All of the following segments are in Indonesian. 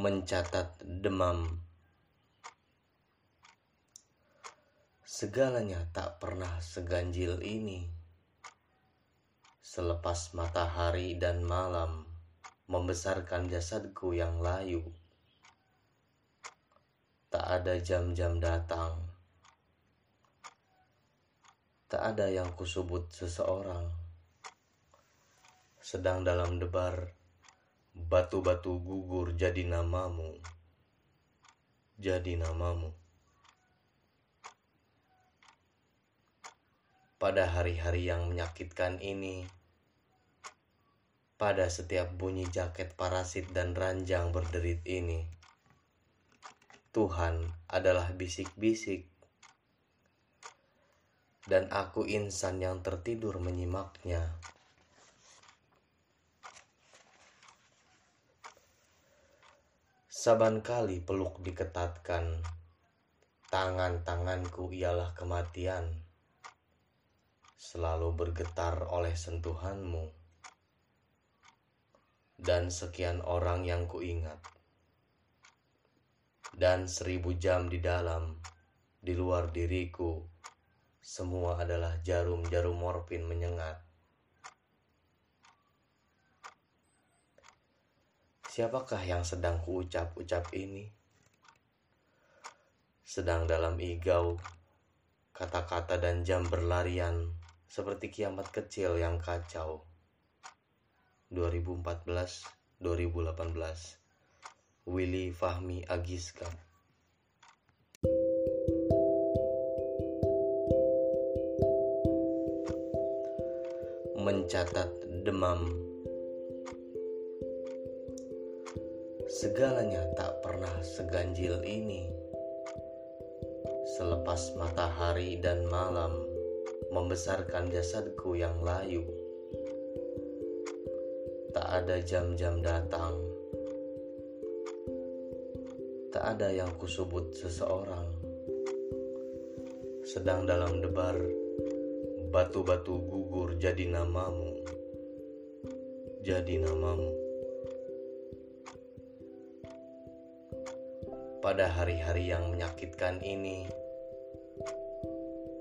mencatat demam. Segalanya tak pernah seganjil ini. Selepas matahari dan malam membesarkan jasadku yang layu, tak ada jam-jam datang, tak ada yang kusebut seseorang, sedang dalam debar Batu-batu gugur jadi namamu, jadi namamu. Pada hari-hari yang menyakitkan ini, pada setiap bunyi jaket parasit dan ranjang berderit ini, Tuhan adalah bisik-bisik, dan aku insan yang tertidur menyimaknya. Saban kali peluk diketatkan, tangan-tanganku ialah kematian, selalu bergetar oleh sentuhanmu, dan sekian orang yang kuingat, dan seribu jam di dalam, di luar diriku, semua adalah jarum-jarum morfin menyengat Siapakah yang sedang kuucap-ucap ini? Sedang dalam igau, kata-kata dan jam berlarian seperti kiamat kecil yang kacau. 2014-2018 Willy Fahmi Agiska mencatat demam Segalanya tak pernah seganjil ini. Selepas matahari dan malam membesarkan jasadku yang layu, tak ada jam-jam datang, tak ada yang kusebut seseorang. Sedang dalam debar, batu-batu gugur jadi namamu, jadi namamu. Pada hari-hari yang menyakitkan ini,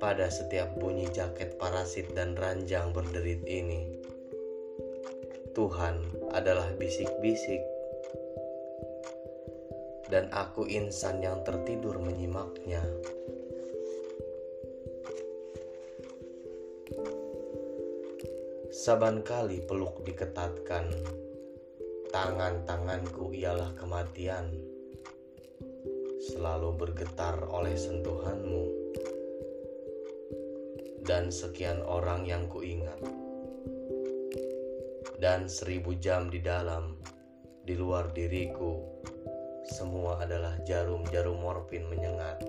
pada setiap bunyi jaket parasit dan ranjang berderit ini, Tuhan adalah bisik-bisik, dan aku insan yang tertidur menyimaknya. Saban kali peluk diketatkan, tangan-tanganku ialah kematian selalu bergetar oleh sentuhanmu. Dan sekian orang yang kuingat. Dan seribu jam di dalam di luar diriku semua adalah jarum-jarum morfin menyengat.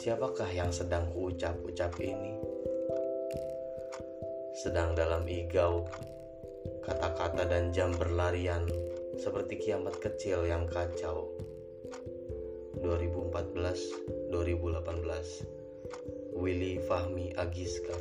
Siapakah yang sedang kuucap-ucap ini? Sedang dalam igau kata-kata dan jam berlarian seperti kiamat kecil yang kacau. 2014-2018 Willy Fahmi Agiska